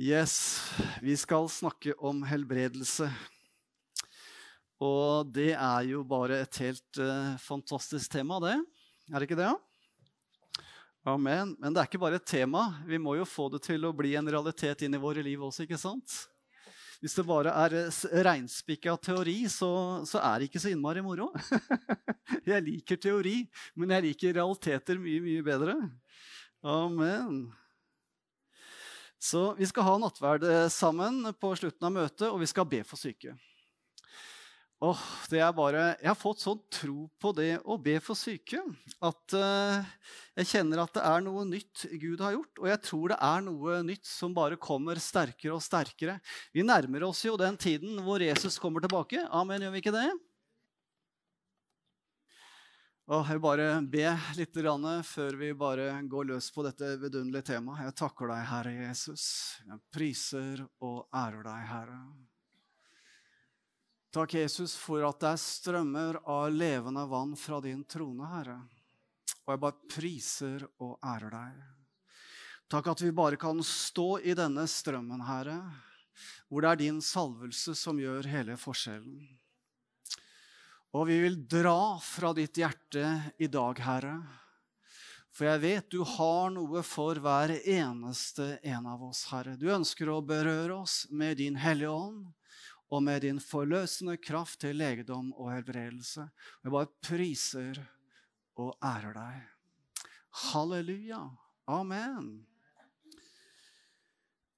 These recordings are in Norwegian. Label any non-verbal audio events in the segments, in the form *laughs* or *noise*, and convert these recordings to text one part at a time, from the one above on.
Yes, vi skal snakke om helbredelse. Og det er jo bare et helt uh, fantastisk tema, det. Er det ikke det? Amen. Men det er ikke bare et tema. Vi må jo få det til å bli en realitet inn i våre liv også, ikke sant? Hvis det bare er eh, reinspikka teori, så, så, er det ikke så innmari moro. *laughs* jeg liker teori, men jeg liker realiteter mye, mye bedre. Amen. Så vi skal ha nattverd eh, sammen på slutten av møtet, og vi skal be for syke. Åh, det er bare, Jeg har fått sånn tro på det å be for syke at uh, jeg kjenner at det er noe nytt Gud har gjort. Og jeg tror det er noe nytt som bare kommer sterkere og sterkere. Vi nærmer oss jo den tiden hvor Jesus kommer tilbake. Amen, gjør vi ikke det? Og jeg vil bare be litt før vi bare går løs på dette vidunderlige temaet. Jeg takker deg, Herre Jesus. Jeg priser og ærer deg, Herre. Takk, Jesus, for at det er strømmer av levende vann fra din trone, Herre. Og jeg bare priser og ærer deg. Takk at vi bare kan stå i denne strømmen, Herre, hvor det er din salvelse som gjør hele forskjellen. Og vi vil dra fra ditt hjerte i dag, Herre. For jeg vet du har noe for hver eneste en av oss, Herre. Du ønsker å berøre oss med din Hellige Ånd og med din forløsende kraft til legedom og helbredelse. Jeg bare priser og ærer deg. Halleluja. Amen.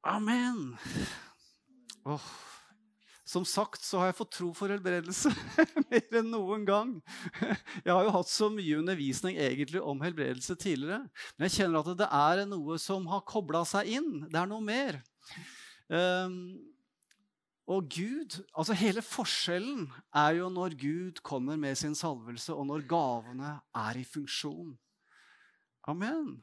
Amen. Oh. Som sagt så har jeg fått tro for helbredelse *laughs* mer enn noen gang. Jeg har jo hatt så mye undervisning egentlig om helbredelse tidligere. Men jeg kjenner at det er noe som har kobla seg inn. Det er noe mer. Um, og Gud, altså Hele forskjellen er jo når Gud kommer med sin salvelse, og når gavene er i funksjon. Amen.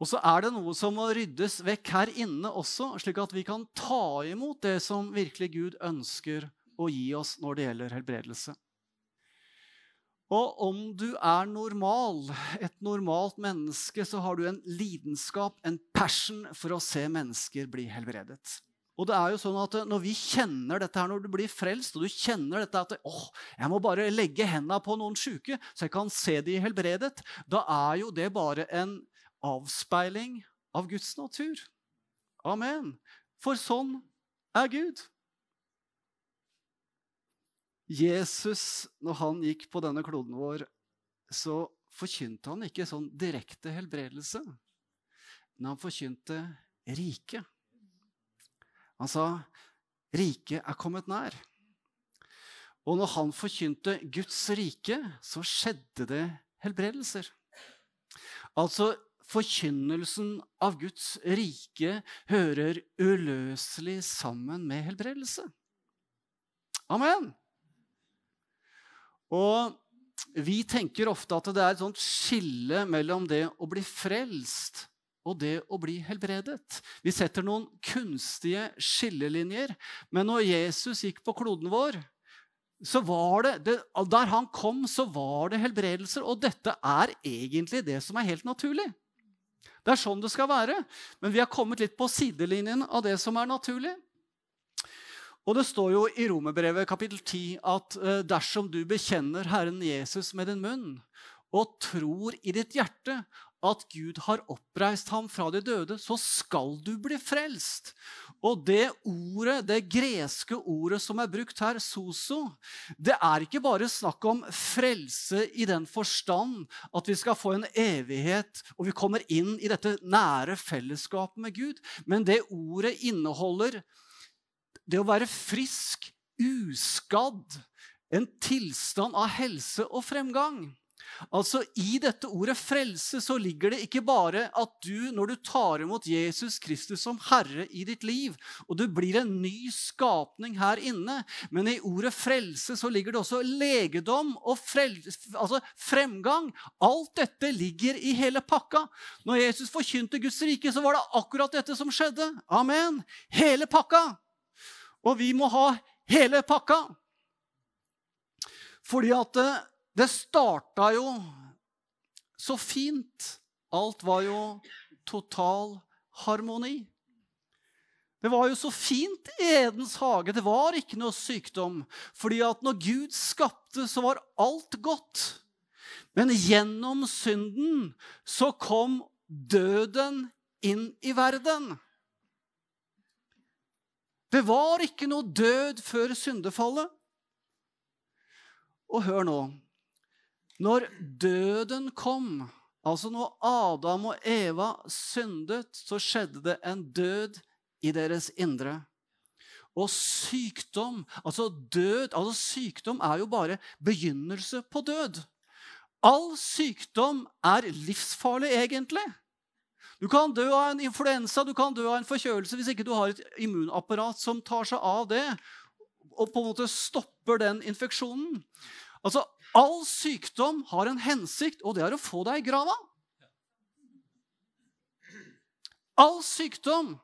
Og så er det noe som må ryddes vekk her inne også, slik at vi kan ta imot det som virkelig Gud ønsker å gi oss når det gjelder helbredelse. Og om du er normal, et normalt menneske, så har du en lidenskap, en passion, for å se mennesker bli helbredet. Og det er jo sånn at Når vi kjenner dette her, når du blir frelst, og du kjenner dette at åh, jeg må bare legge hendene på noen syke, så jeg kan se de helbredet, da er jo det bare en avspeiling av Guds natur. Amen. For sånn er Gud. Jesus, når han gikk på denne kloden vår, så forkynte han ikke sånn direkte helbredelse, men han forkynte riket. Han sa, 'Riket er kommet nær'. Og når han forkynte Guds rike, så skjedde det helbredelser. Altså, Forkynnelsen av Guds rike hører uløselig sammen med helbredelse. Amen. Og vi tenker ofte at det er et sånt skille mellom det å bli frelst og det å bli helbredet. Vi setter noen kunstige skillelinjer. Men når Jesus gikk på kloden vår, så var det, det, Der han kom, så var det helbredelser. Og dette er egentlig det som er helt naturlig. Det er sånn det skal være. Men vi har kommet litt på sidelinjen av det som er naturlig. Og Det står jo i Romerbrevet kapittel 10 at eh, dersom du bekjenner Herren Jesus med din munn og tror i ditt hjerte at Gud har oppreist ham fra de døde, så skal du bli frelst. Og det ordet, det greske ordet som er brukt her, soso, det er ikke bare snakk om frelse i den forstand at vi skal få en evighet og vi kommer inn i dette nære fellesskapet med Gud, men det ordet inneholder det å være frisk, uskadd, en tilstand av helse og fremgang. Altså, I dette ordet frelse så ligger det ikke bare at du, når du tar imot Jesus Kristus som Herre i ditt liv, og du blir en ny skapning her inne, men i ordet frelse så ligger det også legedom og frelse, altså fremgang. Alt dette ligger i hele pakka. Når Jesus forkynte Guds rike, så var det akkurat dette som skjedde. Amen. Hele pakka. Og vi må ha hele pakka. Fordi at eh, det starta jo så fint. Alt var jo total harmoni. Det var jo så fint i Edens hage. Det var ikke noe sykdom. Fordi at når Gud skapte, så var alt godt. Men gjennom synden så kom døden inn i verden. Det var ikke noe død før syndefallet. Og hør nå. Når døden kom, altså når Adam og Eva syndet, så skjedde det en død i deres indre. Og sykdom, altså død altså Sykdom er jo bare begynnelse på død. All sykdom er livsfarlig, egentlig. Du kan dø av en influensa, du kan dø av en forkjølelse hvis ikke du har et immunapparat som tar seg av det og på en måte stopper den infeksjonen. Altså, All sykdom har en hensikt, og det er å få deg i grava. All sykdom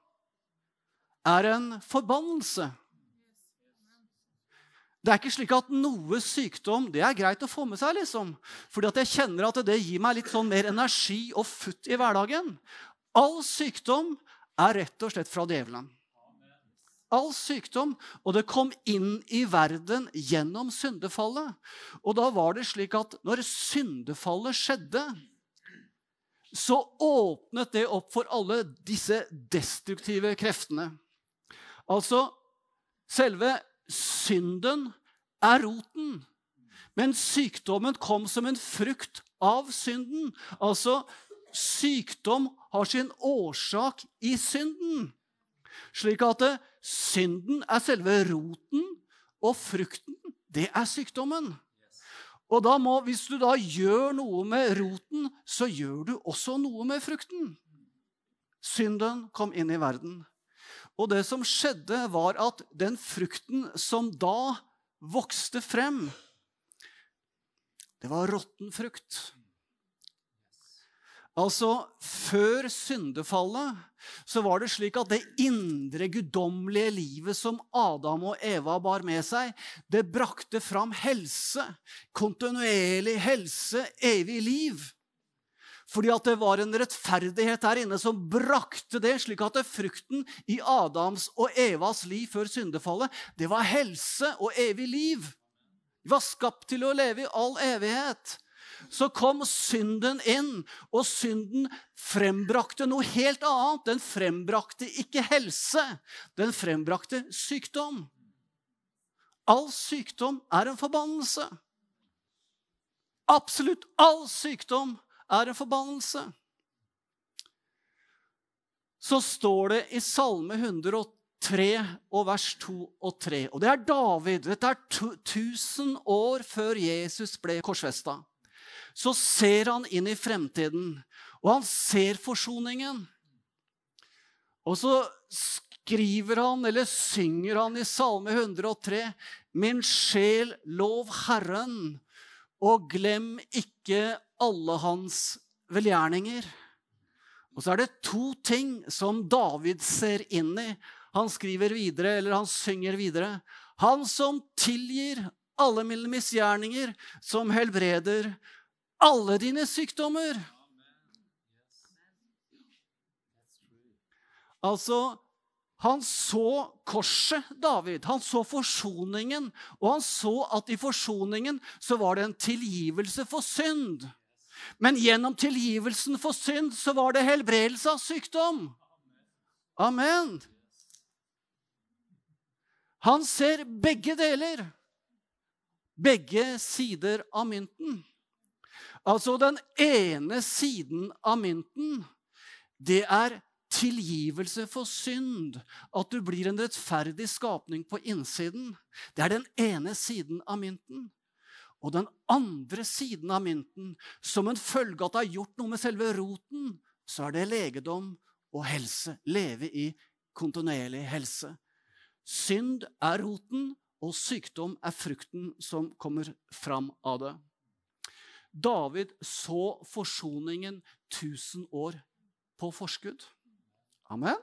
er en forbannelse. Det er ikke slik at noe sykdom det er greit å få med seg. liksom. Fordi at jeg kjenner at det gir meg litt sånn mer energi og futt i hverdagen. All sykdom er rett og slett fra djevelen. All sykdom. Og det kom inn i verden gjennom syndefallet. Og da var det slik at når syndefallet skjedde, så åpnet det opp for alle disse destruktive kreftene. Altså selve synden er roten. Men sykdommen kom som en frukt av synden. Altså, sykdom har sin årsak i synden. Slik at eh, synden er selve roten, og frukten, det er sykdommen. Og da må, hvis du da gjør noe med roten, så gjør du også noe med frukten. Synden kom inn i verden. Og det som skjedde, var at den frukten som da vokste frem, det var råtten frukt. Altså, Før syndefallet så var det slik at det indre guddommelige livet som Adam og Eva bar med seg, det brakte fram helse. Kontinuerlig helse, evig liv. Fordi at det var en rettferdighet der inne som brakte det, slik at frukten i Adams og Evas liv før syndefallet, det var helse og evig liv. De var skapt til å leve i all evighet så kom synden inn, og synden frembrakte noe helt annet. Den frembrakte ikke helse, den frembrakte sykdom. All sykdom er en forbannelse. Absolutt all sykdom er en forbannelse. Så står det i Salme 103 og vers 2 og 3. Og det er David. Dette er 1000 år før Jesus ble korsfesta så ser han inn i fremtiden, og han ser forsoningen. Og så skriver han, eller synger han i Salme 103.: Min sjel, lov Herren, og glem ikke alle hans velgjerninger. Og så er det to ting som David ser inn i. Han skriver videre, eller han synger videre. Han som tilgir alle mine misgjerninger, som helbreder alle dine sykdommer. Altså, han så korset, David. Han så forsoningen. Og han så at i forsoningen så var det en tilgivelse for synd. Men gjennom tilgivelsen for synd så var det helbredelse av sykdom. Amen. Han ser begge deler. Begge sider av mynten. Altså, den ene siden av mynten, det er tilgivelse for synd. At du blir en rettferdig skapning på innsiden. Det er den ene siden av mynten. Og den andre siden av mynten, som en følge av at det har gjort noe med selve roten, så er det legedom og helse. Leve i kontinuerlig helse. Synd er roten, og sykdom er frukten som kommer fram av det. David så forsoningen 1000 år på forskudd. Amen.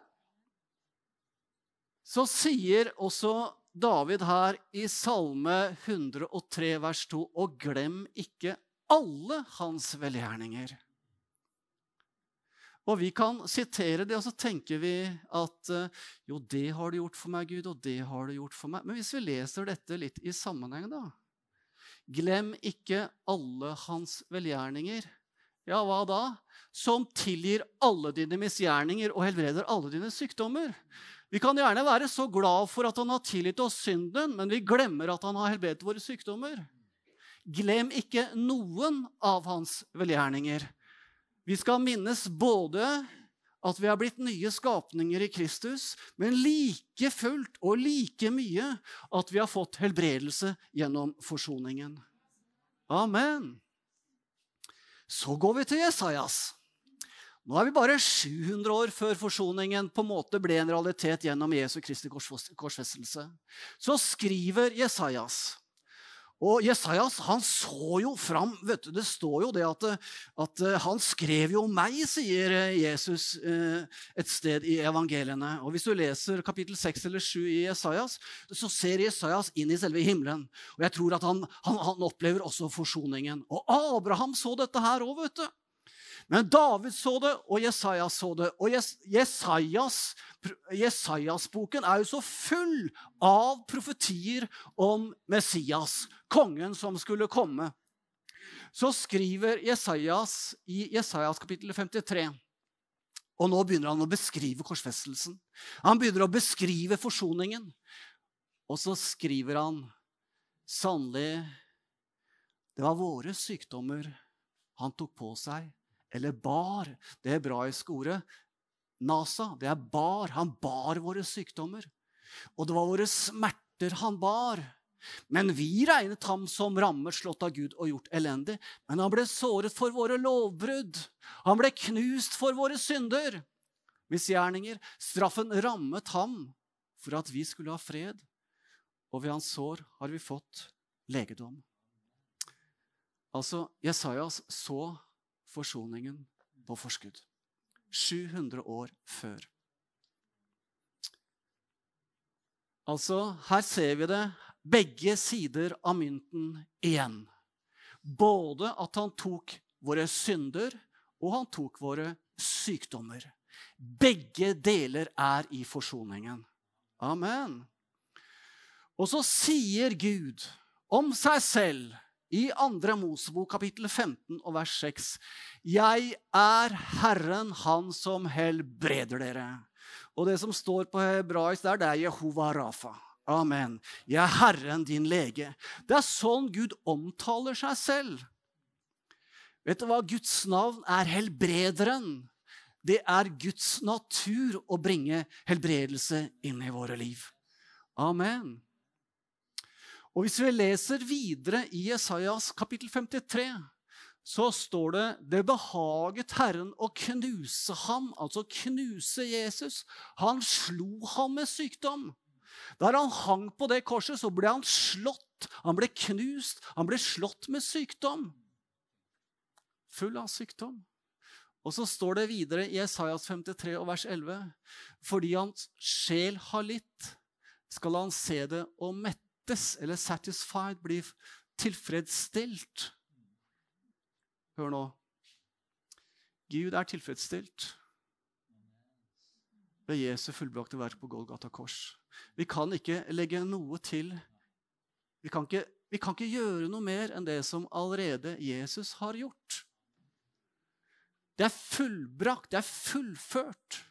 Så sier også David her i Salme 103 vers 2.: Og glem ikke alle hans velgjerninger. Og vi kan sitere det, og så tenker vi at jo, det har du gjort for meg, Gud, og det har du gjort for meg. Men hvis vi leser dette litt i sammenheng, da Glem ikke alle hans velgjerninger. Ja, hva da? Som tilgir alle dine misgjerninger og helbreder alle dine sykdommer. Vi kan gjerne være så glad for at han har tilgitt oss synden, men vi glemmer at han har helbredet våre sykdommer. Glem ikke noen av hans velgjerninger. Vi skal minnes både at vi har blitt nye skapninger i Kristus, men like fullt og like mye at vi har fått helbredelse gjennom forsoningen. Amen. Så går vi til Jesajas. Nå er vi bare 700 år før forsoningen på en måte ble en realitet gjennom Jesu Kristi korsfestelse. Så skriver Jesajas og Jesajas han så jo fram vet du, Det står jo det at, at eh, han skrev jo om meg, sier eh, Jesus eh, et sted i evangeliene. Og Hvis du leser kapittel 6 eller 7 i Jesajas, så ser Jesajas inn i selve himmelen. Og jeg tror at han, han, han opplever også forsoningen. Og Abraham så dette her òg, vet du. Men David så det, og Jesaja så det. Og Jesajas, Jesajas-boken er jo så full av profetier om Messias, kongen som skulle komme. Så skriver Jesajas i Jesajas kapittel 53 og nå begynner han å beskrive korsfestelsen. Han begynner å beskrive forsoningen. Og så skriver han sannelig Det var våre sykdommer han tok på seg eller bar. Det hebraiske ordet nasa, det er bar. Han bar våre sykdommer. Og det var våre smerter han bar. Men vi regnet ham som rammet, slått av Gud og gjort elendig. Men han ble såret for våre lovbrudd. Han ble knust for våre synder. Misgjerninger. Straffen rammet ham for at vi skulle ha fred. Og ved hans sår har vi fått legedom. Altså, Jesajas så forsoningen på forskudd. 700 år før. Altså, her ser vi det. Begge sider av mynten igjen. Både at han tok våre synder, og han tok våre sykdommer. Begge deler er i forsoningen. Amen. Og så sier Gud om seg selv i 2. Mosebok kapittel 15 og vers 6. Jeg er Herren, Han som helbreder dere. Og det som står på hebraisk der, det er Jehova Rafa. Amen. Jeg er Herren din lege. Det er sånn Gud omtaler seg selv. Vet du hva? Guds navn er helbrederen. Det er Guds natur å bringe helbredelse inn i våre liv. Amen. Og Hvis vi leser videre i Jesajas kapittel 53, så står det det behaget Herren å knuse ham, altså knuse Jesus. Han slo ham med sykdom. Der han hang på det korset, så ble han slått, han ble knust, han ble slått med sykdom. Full av sykdom. Og så står det videre i Esaias 53 og vers 11.: Fordi hans sjel har litt, skal han se det og mette mettes eller satisfied, blir tilfredsstilt. Hør nå. Gud er tilfredsstilt ved Jesu fullbrakte verk på Golgata kors. Vi kan ikke legge noe til. Vi kan ikke, vi kan ikke gjøre noe mer enn det som allerede Jesus har gjort. Det er fullbrakt, det er fullført.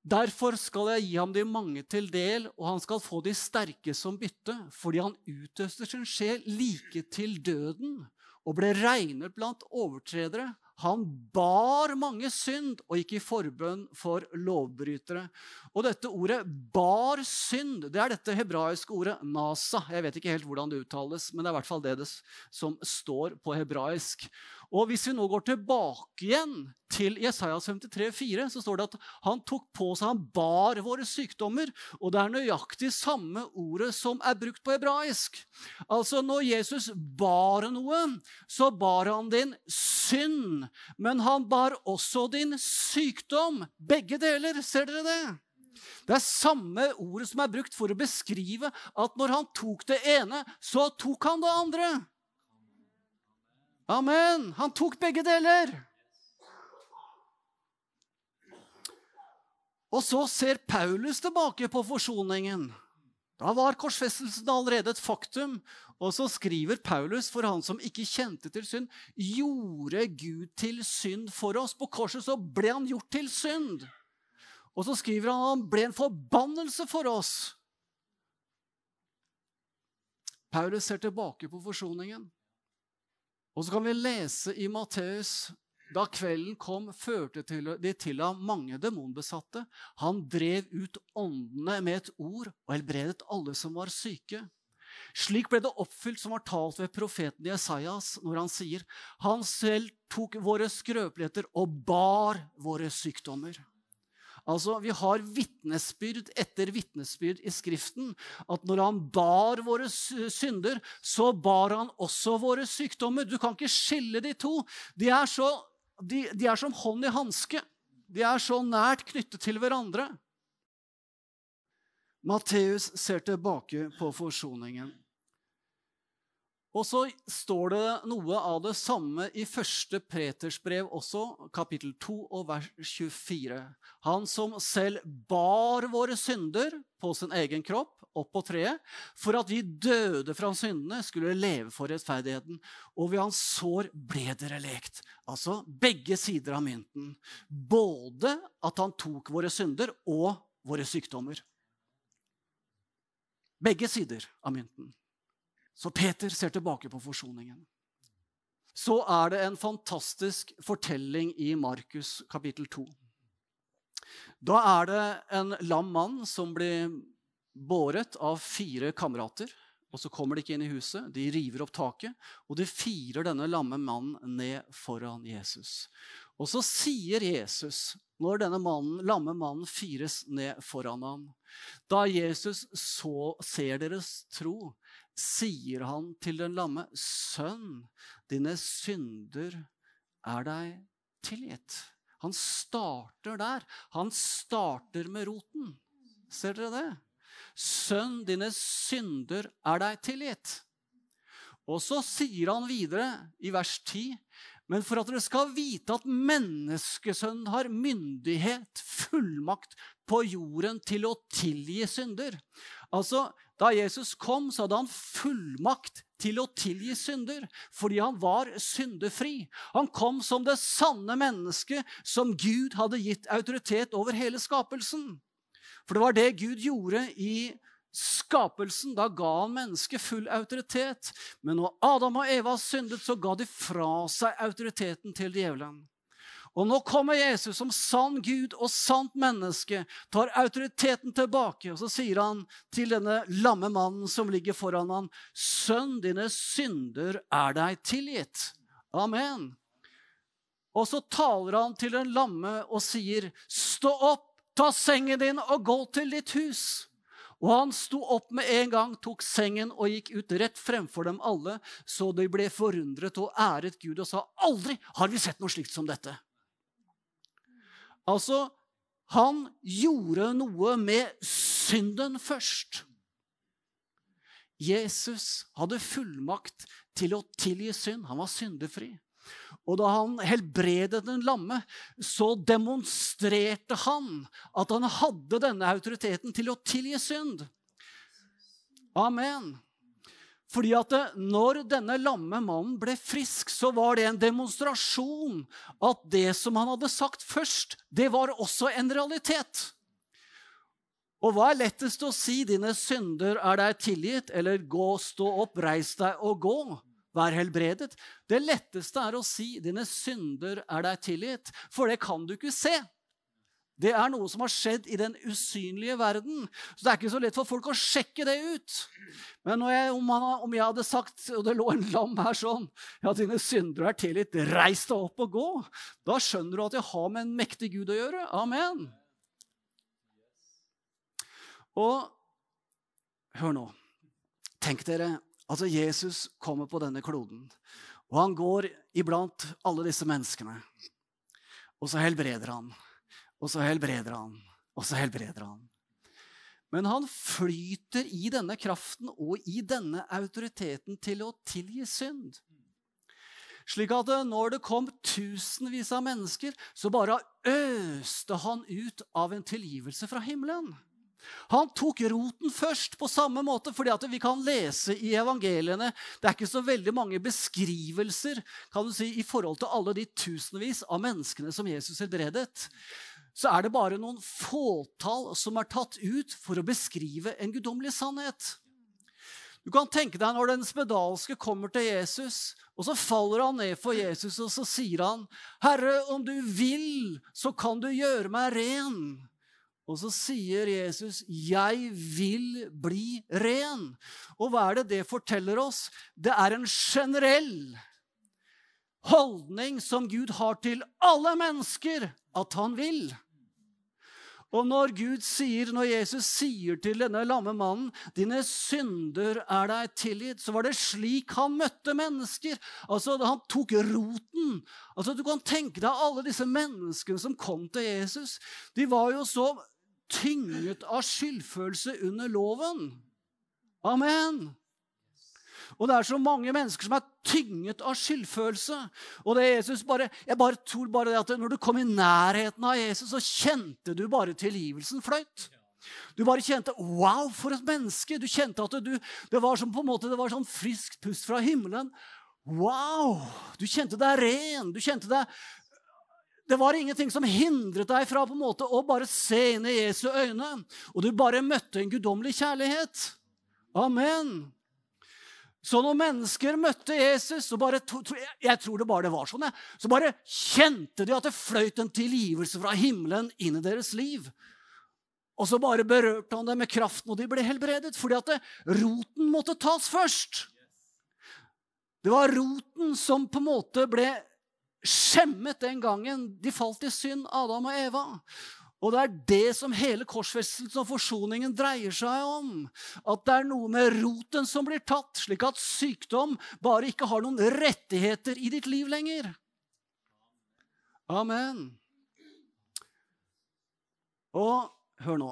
Derfor skal jeg gi ham de mange til del, og han skal få de sterke som bytte, fordi han utøste sin sjel like til døden og ble regnet blant overtredere. Han bar mange synd og gikk i forbønn for lovbrytere. Og dette ordet 'bar synd' det er dette hebraiske ordet 'nasa'. Jeg vet ikke helt hvordan det uttales, men det er i hvert fall det som står på hebraisk. Og Hvis vi nå går tilbake igjen til Jesaja 53, 4, så står det at han tok på seg, han bar våre sykdommer. Og det er nøyaktig samme ordet som er brukt på hebraisk. Altså, når Jesus bar noe, så bar han din synd. Men han bar også din sykdom. Begge deler. Ser dere det? Det er samme ordet som er brukt for å beskrive at når han tok det ene, så tok han det andre. Amen! Han tok begge deler. Og så ser Paulus tilbake på forsoningen. Da var korsfestelsen allerede et faktum. Og så skriver Paulus, for han som ikke kjente til synd, gjorde Gud til synd for oss. På korset så ble han gjort til synd. Og så skriver han at han ble en forbannelse for oss. Paulus ser tilbake på forsoningen. Og så kan vi lese i Matteus da kvelden kom, førte de til ham mange demonbesatte. Han drev ut åndene med et ord og helbredet alle som var syke. Slik ble det oppfylt som var talt ved profeten Jesajas når han sier, Han selv tok våre skrøpeligheter og bar våre sykdommer. Altså, Vi har vitnesbyrd etter vitnesbyrd i Skriften at når han bar våre synder, så bar han også våre sykdommer. Du kan ikke skille de to. De er, så, de, de er som hånd i hanske. De er så nært knyttet til hverandre. Matteus ser tilbake på forsoningen. Og så står det noe av det samme i første Peters brev også, kapittel 2 og vers 24. Han som selv bar våre synder på sin egen kropp opp på treet, for at vi døde fra syndene, skulle leve for rettferdigheten. Og ved hans sår ble dere lekt. Altså begge sider av mynten. Både at han tok våre synder og våre sykdommer. Begge sider av mynten. Så Peter ser tilbake på forsoningen. Så er det en fantastisk fortelling i Markus kapittel 2. Da er det en lam mann som blir båret av fire kamerater. Og så kommer de ikke inn i huset. De river opp taket, og de firer denne lamme mannen ned foran Jesus. Og så sier Jesus, når denne mannen, lamme mannen fires ned foran ham Da Jesus så ser deres tro, sier han til den lamme, 'Sønn, dine synder er deg tilgitt'. Han starter der. Han starter med roten. Ser dere det? Sønn, dine synder er deg tilgitt. Og så sier han videre i vers 10.: Men for at dere skal vite at menneskesønnen har myndighet, fullmakt, på jorden til å tilgi synder. Altså, da Jesus kom, så hadde han fullmakt til å tilgi synder, fordi han var syndefri. Han kom som det sanne mennesket som Gud hadde gitt autoritet over hele skapelsen. For det var det Gud gjorde i skapelsen. Da ga han mennesket full autoritet. Men når Adam og Eva syndet, så ga de fra seg autoriteten til djevelen. Og nå kommer Jesus som sann Gud og sant menneske, tar autoriteten tilbake, og så sier han til denne lamme mannen som ligger foran ham, Sønn, dine synder er deg tilgitt. Amen. Og så taler han til den lamme og sier, Stå opp, ta sengen din og gå til ditt hus. Og han sto opp med en gang, tok sengen og gikk ut rett fremfor dem alle, så de ble forundret og æret Gud og sa, Aldri har vi sett noe slikt som dette. Altså, han gjorde noe med synden først. Jesus hadde fullmakt til å tilgi synd. Han var syndefri. Og da han helbredet den lamme, så demonstrerte han at han hadde denne autoriteten til å tilgi synd. Amen. Fordi at når denne lamme mannen ble frisk, så var det en demonstrasjon at det som han hadde sagt først, det var også en realitet. Og hva er lettest å si? 'Dine synder er deg tilgitt', eller 'gå, stå opp, reis deg og gå'? Vær helbredet. Det letteste er å si 'dine synder er deg tilgitt', for det kan du ikke se. Det er noe som har skjedd i den usynlige verden. Så det er ikke så lett for folk å sjekke det ut. Men jeg, om, han, om, jeg hadde sagt, og det lå en lam her sånn Ja, dine syndere er tilgitt, reis deg opp og gå. Da skjønner du at jeg har med en mektig Gud å gjøre. Amen. Og hør nå. Tenk dere, altså Jesus kommer på denne kloden. Og han går iblant alle disse menneskene. Og så helbreder han. Og så helbreder han, og så helbreder han. Men han flyter i denne kraften og i denne autoriteten til å tilgi synd. Slik at eh, når det kom tusenvis av mennesker, så bare øste han ut av en tilgivelse fra himmelen. Han tok roten først, på samme måte, fordi at vi kan lese i evangeliene Det er ikke så veldig mange beskrivelser kan du si, i forhold til alle de tusenvis av menneskene som Jesus helbredet. Så er det bare noen fåtall som er tatt ut for å beskrive en guddommelig sannhet. Du kan tenke deg når den spedalske kommer til Jesus, og så faller han ned for Jesus, og så sier han, 'Herre, om du vil, så kan du gjøre meg ren.' Og så sier Jesus, 'Jeg vil bli ren'. Og hva er det det forteller oss? Det er en generell holdning som Gud har til alle mennesker, at han vil. Og når Gud sier, når Jesus sier til denne lamme mannen 'Dine synder er deg tilgitt', så var det slik han møtte mennesker. Altså, Han tok roten. Altså, Du kan tenke deg alle disse menneskene som kom til Jesus. De var jo så tynget av skyldfølelse under loven. Amen. Og det er så mange mennesker som er tynget av skyldfølelse. Og det Jesus bare, jeg bare tror bare det at Når du kom i nærheten av Jesus, så kjente du bare tilgivelsen fløyt. Du bare kjente 'wow, for et menneske'. Du kjente at du, det var som på en måte, det var sånn friskt pust fra himmelen. Wow! Du kjente deg ren. Du kjente deg det var ingenting som hindret deg fra på en måte å bare se inn i Jesu øyne. Og du bare møtte en guddommelig kjærlighet. Amen. Så når mennesker møtte Jesus, så bare, jeg tror det bare det var sånn, så bare kjente de at det fløyt en tilgivelse fra himmelen inn i deres liv. Og så bare berørte han dem med kraften, og de ble helbredet. Fordi at det, roten måtte tas først. Det var roten som på en måte ble skjemmet den gangen de falt i synd, Adam og Eva. Og det er det som hele korsfestelsen og forsoningen dreier seg om. At det er noe med roten som blir tatt, slik at sykdom bare ikke har noen rettigheter i ditt liv lenger. Amen. Og hør nå.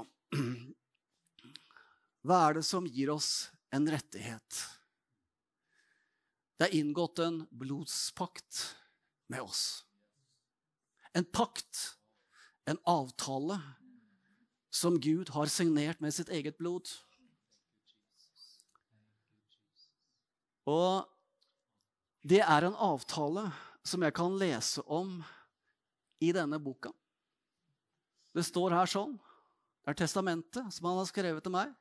Hva er det som gir oss en rettighet? Det er inngått en blodspakt med oss. En pakt en avtale som Gud har signert med sitt eget blod. Og det er en avtale som jeg kan lese om i denne boka. Det står her sånn. Det er testamentet som han har skrevet til meg.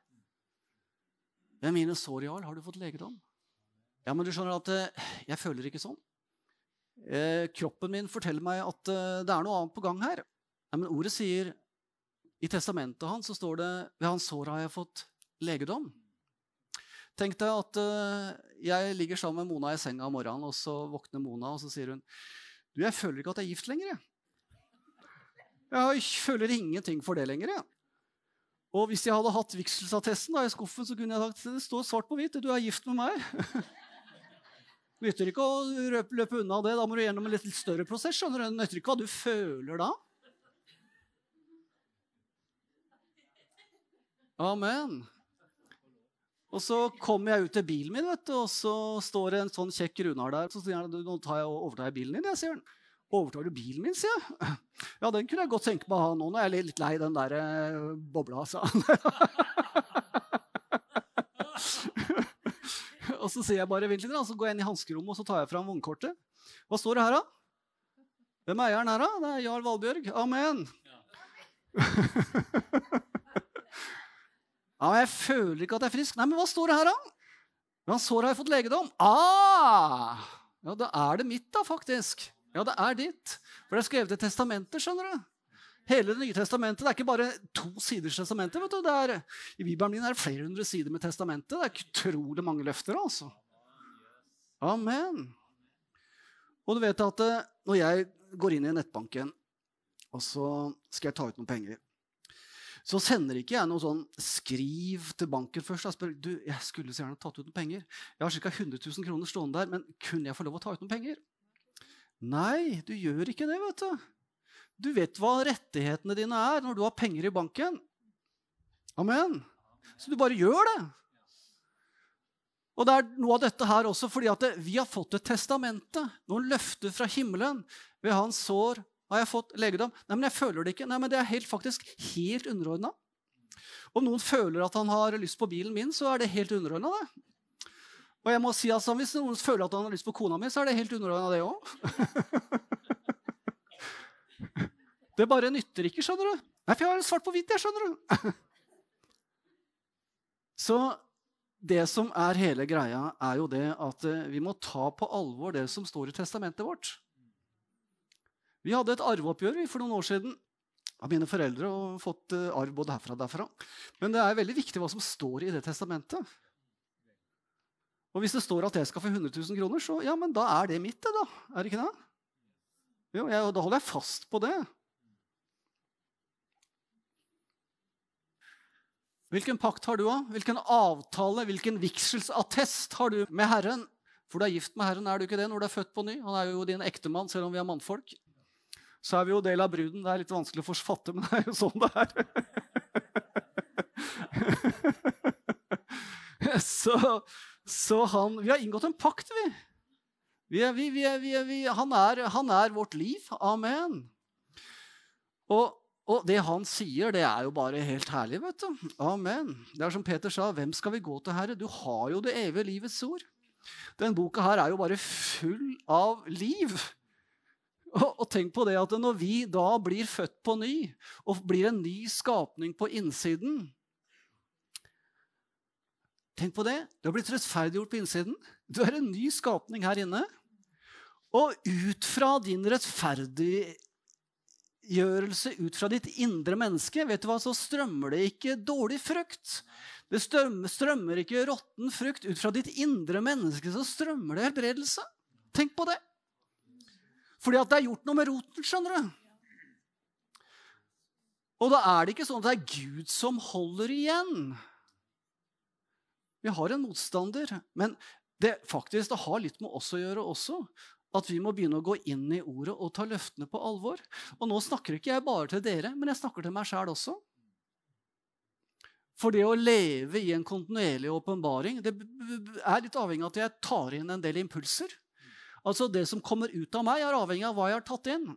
Ved mine sår, Jarl, har du fått legedom? Ja, men du skjønner at eh, jeg føler ikke sånn. Eh, kroppen min forteller meg at eh, det er noe annet på gang her. Nei, men ordet sier I testamentet hans så står det ved hans sår har jeg fått legedom. Tenk deg at eh, jeg ligger sammen med Mona i senga om morgenen, og så våkner Mona, og så sier hun du, jeg føler ikke at jeg er gift lenger. Jeg, jeg føler ingenting for det lenger. Jeg. Og hvis jeg hadde hatt vigselsattesten i skuffen, så kunne jeg sagt det står svart på hvitt du er gift med meg. *laughs* Nytter ikke å løpe unna det. Da må du gjennom en litt større prosess. skjønner du. Nytter ikke hva du føler da. Amen. Og så kommer jeg ut til bilen min, vet du, og så står det en sånn kjekk Runar der. Så sier han nå tar jeg overtar jeg bilen din. Jeg, sier han. Overtar du bilen min, sier jeg. *laughs* Ja, den kunne jeg godt tenke meg å ha nå. Nå er jeg litt lei den der eh, bobla, sa han. *laughs* og så sier jeg bare, vent litt, så går jeg inn i hanskerommet og så tar jeg fram vognkortet. Hva står det her, da? Hvem er eieren her, da? Det er Jarl Valbjørg. Amen. Ja. *laughs* Ja, men 'Jeg føler ikke at jeg er frisk.' Nei, men hva står det her, da? Ja, sår har jeg fått legedom? Ah! Ja, da er det mitt, da, faktisk. Ja, det er ditt. For det er skrevet i testamentet, skjønner du. Hele Det nye testamentet. Det er ikke bare to siders testamentet. vet du. Det er, I Bibelen min er det flere hundre sider med testamentet. Det er utrolig mange løfter, altså. Amen. Og du vet at eh, når jeg går inn i nettbanken, og så skal jeg ta ut noen penger så sender ikke jeg noe sånn skriv til banken først. og spør du, jeg skulle så gjerne tatt ut noen penger. Jeg har ca. 100 000 kroner stående der, men kunne jeg få lov å ta ut noen penger? Nei, du gjør ikke det, vet du. Du vet hva rettighetene dine er når du har penger i banken. Amen. Så du bare gjør det. Og det er noe av dette her også fordi at vi har fått et testamente, noen løfter fra himmelen. Ved hans sår har jeg fått legedom. Nei, men jeg føler det ikke. Nei, men Det er helt, faktisk helt underordna. Om noen føler at han har lyst på bilen min, så er det helt underordna. Og jeg må si altså, Hvis noen føler at han har lyst på kona mi, så er det helt underordna, det òg. *laughs* Det bare nytter ikke, skjønner du. Nei, for jeg har svart på hvitt, jeg, skjønner du. *laughs* Så det som er hele greia, er jo det at eh, vi må ta på alvor det som står i testamentet vårt. Vi hadde et arveoppgjør for noen år siden av mine foreldre og fått eh, arv både herfra og derfra. Men det er veldig viktig hva som står i det testamentet. Og hvis det står at jeg skal få 100 000 kroner, så ja, men da er det mitt, det, da. Er det ikke det? Jo, jeg, da holder jeg fast på det. Hvilken pakt har du, da? Hvilken avtale, hvilken vigselsattest har du med Herren? For du er gift med Herren, er du ikke det når du er født på ny? Han er jo din ektemann, selv om vi er mannfolk. Så er vi jo del av bruden. Det er litt vanskelig å forfatte, men det er jo sånn det er. *laughs* så, så han Vi har inngått en pakt, vi. Vi, er, vi, vi han, er, han er vårt liv. Amen. Og og det han sier, det er jo bare helt herlig. vet du. Amen. Det er som Peter sa, hvem skal vi gå til, Herre? Du har jo det evige livets ord. Den boka her er jo bare full av liv. Og, og, tenk på det at når vi da blir født på ny, og blir en ny skapning på innsiden Tenk på det. Du har blitt rettferdiggjort på innsiden. Du er en ny skapning her inne. Og ut fra din rettferdiggjørelse, ut fra ditt indre menneske, vet du hva, så strømmer det ikke dårlig frukt. Det strømmer, ikke råtten frukt. Ut fra ditt indre menneske så strømmer det helbredelse. Tenk på det. Fordi at det er gjort noe med roten, skjønner du. Og da er det ikke sånn at det er Gud som holder igjen. Vi har en motstander, men det, faktisk, det har litt med oss å gjøre også at vi må begynne å gå inn i ordet og ta løftene på alvor. Og nå snakker ikke jeg bare til dere, men jeg snakker til meg sjæl også. For det å leve i en kontinuerlig åpenbaring det er litt avhengig av at jeg tar inn en del impulser. Altså Det som kommer ut av meg, er avhengig av hva jeg har tatt inn.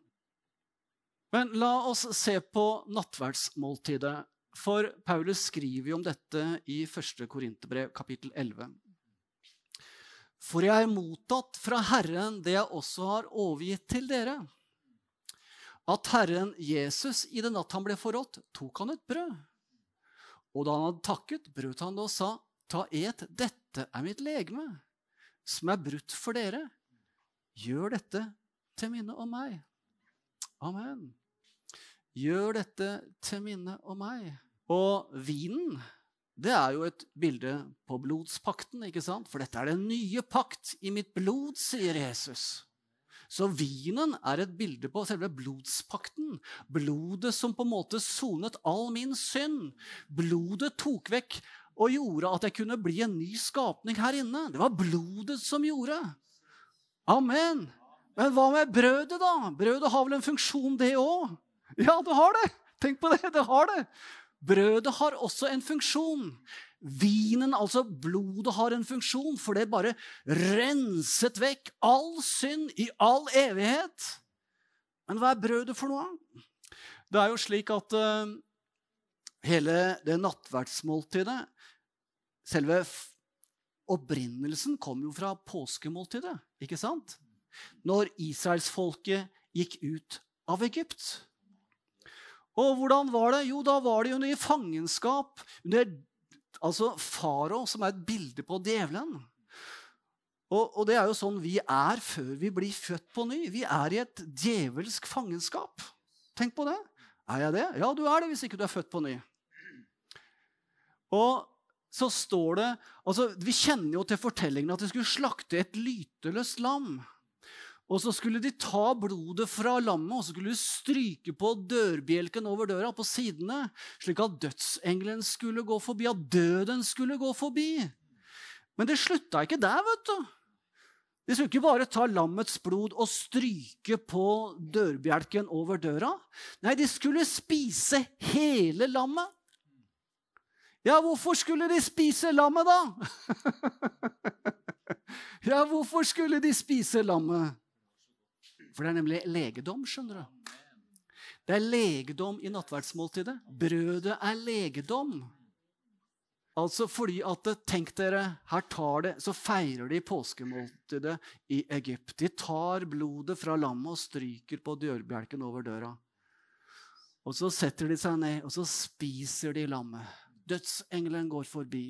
Men la oss se på nattverdsmåltidet. For Paulus skriver jo om dette i 1. Korinterbrev, kapittel 11. For jeg har mottatt fra Herren det jeg også har overgitt til dere. At Herren Jesus i den natt han ble forrådt, tok han et brød. Og da han hadde takket, brøt han det og sa, Ta et, dette er mitt legeme, som er brutt for dere. Gjør dette til minne om meg. Amen. Gjør dette til minne om meg. Og vinen det er jo et bilde på blodspakten, ikke sant? For dette er den nye pakt i mitt blod, sier Jesus. Så vinen er et bilde på selve blodspakten. Blodet som på en måte sonet all min synd. Blodet tok vekk og gjorde at jeg kunne bli en ny skapning her inne. Det var blodet som gjorde. Amen. Men hva med brødet, da? Brødet har vel en funksjon, det òg? Ja, det har det. Tenk på det. Det har det. Brødet har også en funksjon. Vinen, altså blodet, har en funksjon, for det bare renset vekk all synd i all evighet. Men hva er brødet for noe? Det er jo slik at uh, hele det nattverdsmåltidet Selve opprinnelsen kom jo fra påskemåltidet, ikke sant? Når israelsfolket gikk ut av Egypt. Og hvordan var det? Jo, da var de under fangenskap under altså farao, som er et bilde på djevelen. Og, og, det er jo sånn vi er før vi blir født på ny. Vi er i et djevelsk fangenskap. Tenk på det. Er jeg det? Ja, du er det hvis ikke du er født på ny. Og så står det altså Vi kjenner jo til fortellingen at de skulle slakte et lyteløst lam. Og så skulle de ta blodet fra lammet og så skulle de stryke på dørbjelken over døra på sidene, slik at dødsengelen skulle gå forbi, at døden skulle gå forbi. Men det slutta ikke der, vet du. De skulle ikke bare ta lammets blod og stryke på dørbjelken over døra. Nei, de skulle spise hele lammet. Ja, hvorfor skulle de spise lammet, da? *laughs* ja, hvorfor skulle de spise lammet? For det er nemlig legedom, skjønner du. Det er legedom i nattverdsmåltidet. Brødet er legedom. Altså fordi at Tenk dere, her tar det, så feirer de påskemåltidet i Egypt. De tar blodet fra lammet og stryker på dørbjelken over døra. Og så setter de seg ned, og så spiser de lammet. Dødsengelen går forbi,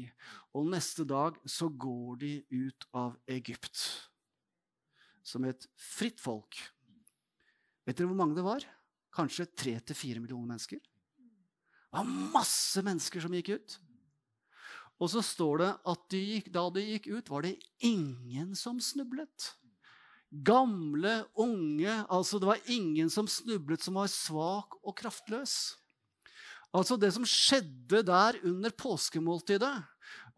og neste dag så går de ut av Egypt som et fritt folk. Vet dere hvor mange det var? Kanskje tre til fire millioner mennesker. Det var masse mennesker som gikk ut. Og så står det at de gikk, da de gikk ut, var det ingen som snublet. Gamle, unge altså Det var ingen som snublet som var svak og kraftløs. Altså Det som skjedde der under påskemåltidet,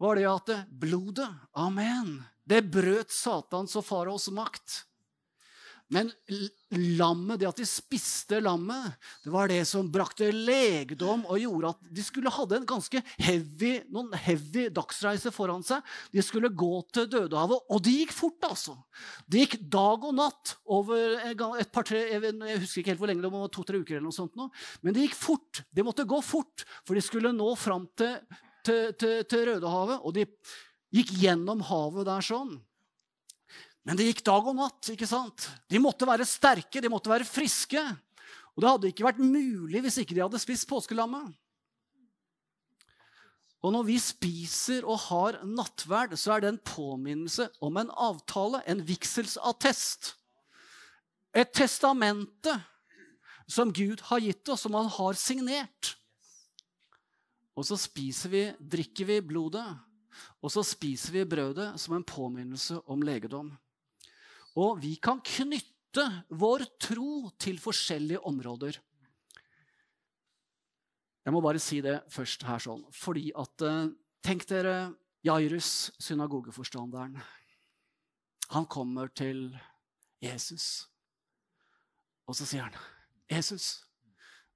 var det at blodet, amen, det brøt Satans og faraos makt. Men lammet, det at de spiste lammet, det var det som brakte legdom og gjorde at de skulle hadde en ganske heavy, noen heavy dagsreise foran seg. De skulle gå til Dødehavet, og det gikk fort, altså. Det gikk dag og natt over et par, tre, Jeg husker ikke helt hvor lenge, det var to-tre uker eller noe sånt. Nå. Men det gikk fort. Det måtte gå fort, for de skulle nå fram til, til, til, til Rødehavet. Og de gikk gjennom havet der sånn. Men det gikk dag og natt. ikke sant? De måtte være sterke, de måtte være friske. Og det hadde ikke vært mulig hvis ikke de hadde spist påskelammet. Og når vi spiser og har nattverd, så er det en påminnelse om en avtale, en vigselsattest. Et testamente som Gud har gitt oss, som han har signert. Og så spiser vi, drikker vi blodet, og så spiser vi brødet som en påminnelse om legedom. Og vi kan knytte vår tro til forskjellige områder. Jeg må bare si det først her sånn, fordi at eh, Tenk dere Jairus, synagogeforstanderen. Han kommer til Jesus, og så sier han, 'Jesus,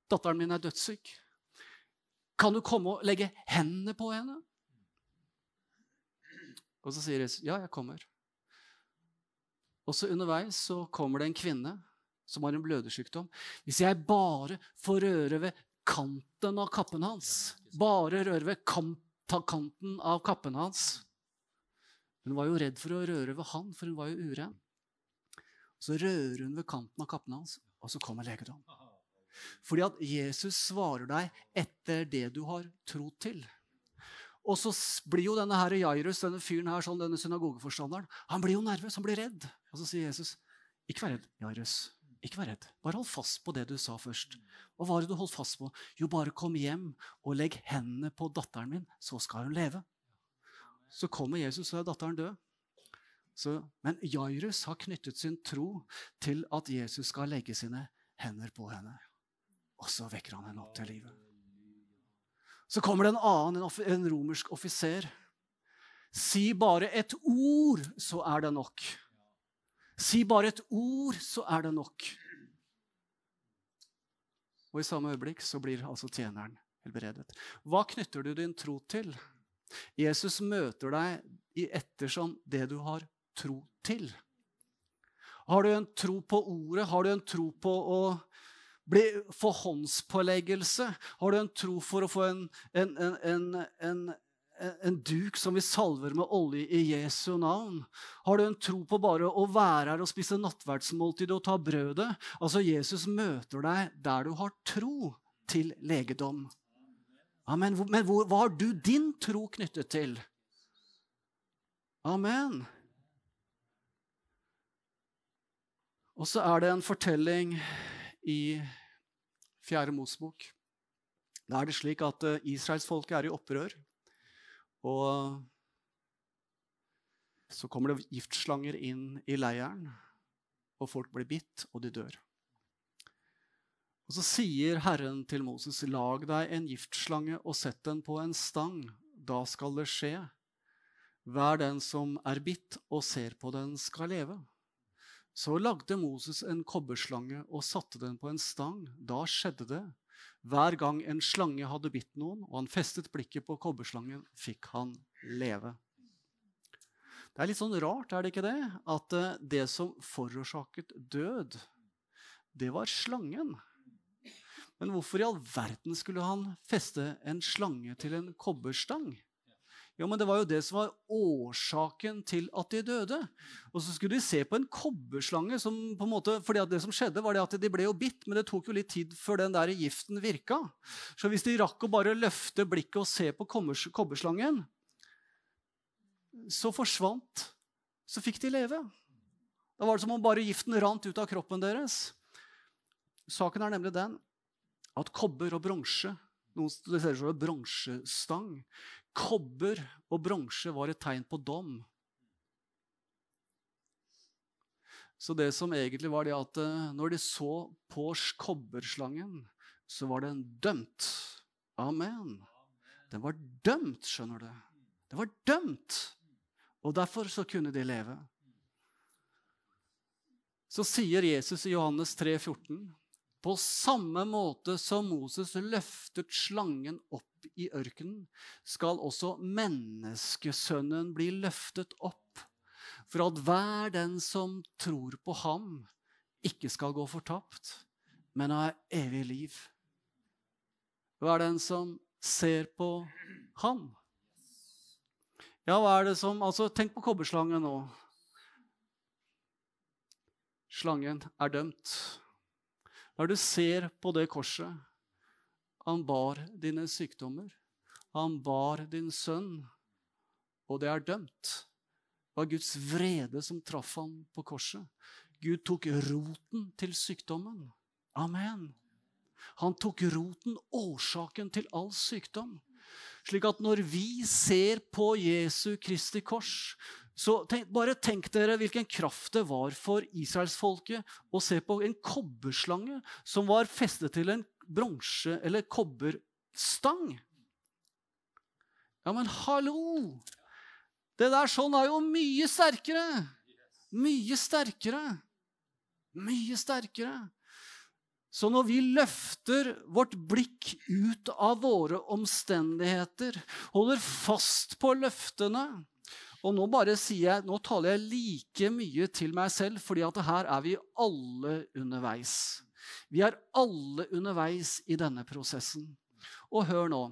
datteren min er dødssyk. Kan du komme og legge hendene på henne?' Og så sier Jesus, 'Ja, jeg kommer'. Og så underveis så kommer det en kvinne som har en blødersykdom. Hvis jeg bare får røre ved kanten av kappen hans Bare røre ved kanten av kappen hans Hun var jo redd for å røre ved han, for hun var jo uren. Så rører hun ved kanten av kappen hans, og så kommer legedom. Fordi at Jesus svarer deg etter det du har tro til. Og så blir jo denne her Jairus, denne fyren her, sånn, denne synagogeforstanderen, han blir jo nervøs, han blir redd. Og så sier Jesus, 'Ikke vær redd, Jairus. Ikke vær redd. Bare hold fast på det du sa først.' Hva var det du holdt fast på? Jo, bare kom hjem og legg hendene på datteren min, så skal hun leve. Så kommer Jesus, og er datteren død. Så, men Jairus har knyttet sin tro til at Jesus skal legge sine hender på henne. Og så vekker han henne opp til livet. Så kommer det en annen, en romersk offiser. Si bare et ord, så er det nok. Si bare et ord, så er det nok. Og i samme øyeblikk så blir altså tjeneren helbredet. Hva knytter du din tro til? Jesus møter deg i ettersom det du har tro til. Har du en tro på ordet? Har du en tro på å bli, få håndspåleggelse? Har du en tro for å få en, en, en, en, duk som vi salver med olje i Jesu navn? Har du en tro på bare å være her og spise nattverdsmåltid og ta brødet? Altså, Jesus møter deg der du har tro til legedom. Amen. Men hvor, hva har du din tro knyttet til? Amen. Og så er det en fortelling i Fjerde Mosbok. Da er det slik at eh, israelsfolket er i opprør. Og så kommer det giftslanger inn i leiren, og folk blir bitt, og de dør. Og Så sier Herren til Moses, lag deg en giftslange og sett den på en stang. Da skal det skje. Hver den som er bitt og ser på den, skal leve. Så lagde Moses en kobberslange og satte den på en stang. Da skjedde det, Hver gang en slange hadde bitt noen, og han festet blikket på kobberslangen, fikk han leve. Det er litt sånn rart, er det ikke det? At eh, det som forårsaket død, det var slangen. Men hvorfor i all verden skulle han feste en slange til en kobberstang? Jo, men Det var jo det som var årsaken til at de døde. Og så skulle de se på en kobberslange. som på en måte, fordi det som skjedde var at De ble jo bitt, men det tok jo litt tid før den der giften virka. Så hvis de rakk å bare løfte blikket og se på kobberslangen, så forsvant Så fikk de leve. Da var det som om bare giften rant ut av kroppen deres. Saken er nemlig den at kobber og bronse noen det som bronsestang. Kobber og bronse var et tegn på dom. Så det som egentlig var det at eh, når de så på kobberslangen, så var den dømt. Amen. Den var dømt, skjønner du. Den var dømt. Og derfor så kunne de leve. Så sier Jesus i Johannes 3, 14, på samme måte som Moses løftet slangen opp i ørkenen, skal også menneskesønnen bli løftet opp, for at hver den som tror på ham, ikke skal gå fortapt, men ha evig liv. Hva er den som ser på ham? Ja, hva er det som Altså, tenk på kobberslangen nå. Slangen er dømt. Når du ser på det korset Han bar dine sykdommer. Han bar din sønn. Og det er dømt. Det var Guds vrede som traff ham på korset. Gud tok roten til sykdommen. Amen. Han tok roten, årsaken til all sykdom. Slik at når vi ser på Jesu Kristi kors, så tenk, bare tenk dere hvilken kraft det var for israelsfolket å se på en kobberslange som var festet til en bronse- eller kobberstang. Ja, men hallo! Det der sånn er jo mye sterkere. Mye sterkere. Mye sterkere. Så når vi løfter vårt blikk ut av våre omstendigheter, holder fast på løftene, og nå bare sier jeg, nå taler jeg like mye til meg selv, fordi at her er vi alle underveis. Vi er alle underveis i denne prosessen. Og hør nå.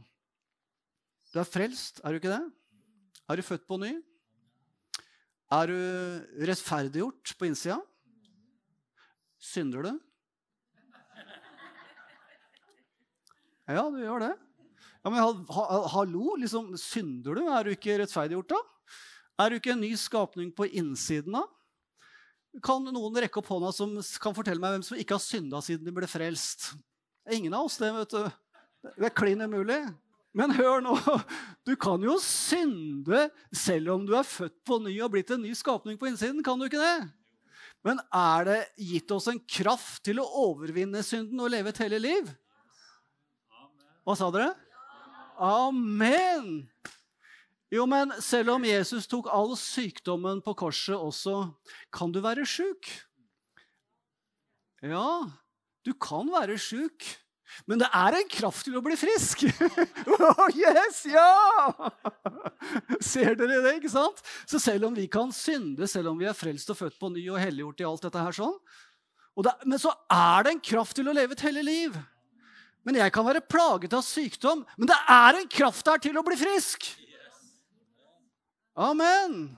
Du er frelst, er du ikke det? Er du født på ny? Er du rettferdiggjort på innsida? Synder du? Ja, du gjør det. Ja, Men hallo, liksom, synder du? Er du ikke rettferdiggjort, da? Er du ikke en ny skapning på innsiden av? Kan noen rekke opp hånda som kan fortelle meg hvem som ikke har synda siden de ble frelst? Ingen av oss, det, vet du. Det er klin umulig. Men hør nå, *laughs* du kan jo synde selv om du er født på ny og blitt en ny skapning på innsiden. Kan du ikke det? Men er det gitt oss en kraft til å overvinne synden og leve et hellig liv? Hva sa dere? Amen! Jo, men selv om Jesus tok all sykdommen på korset også, kan du være sjuk. Ja, du kan være sjuk. Men det er en kraft til å bli frisk! *laughs* oh, yes, ja! Ser dere det, ikke sant? Så selv om vi kan synde, selv om vi er frelst og født på ny og helliggjort i alt dette her sånn, det, men så er det en kraft til å leve et hellig liv. Men jeg kan være plaget av sykdom, men det er en kraft der til å bli frisk! Amen!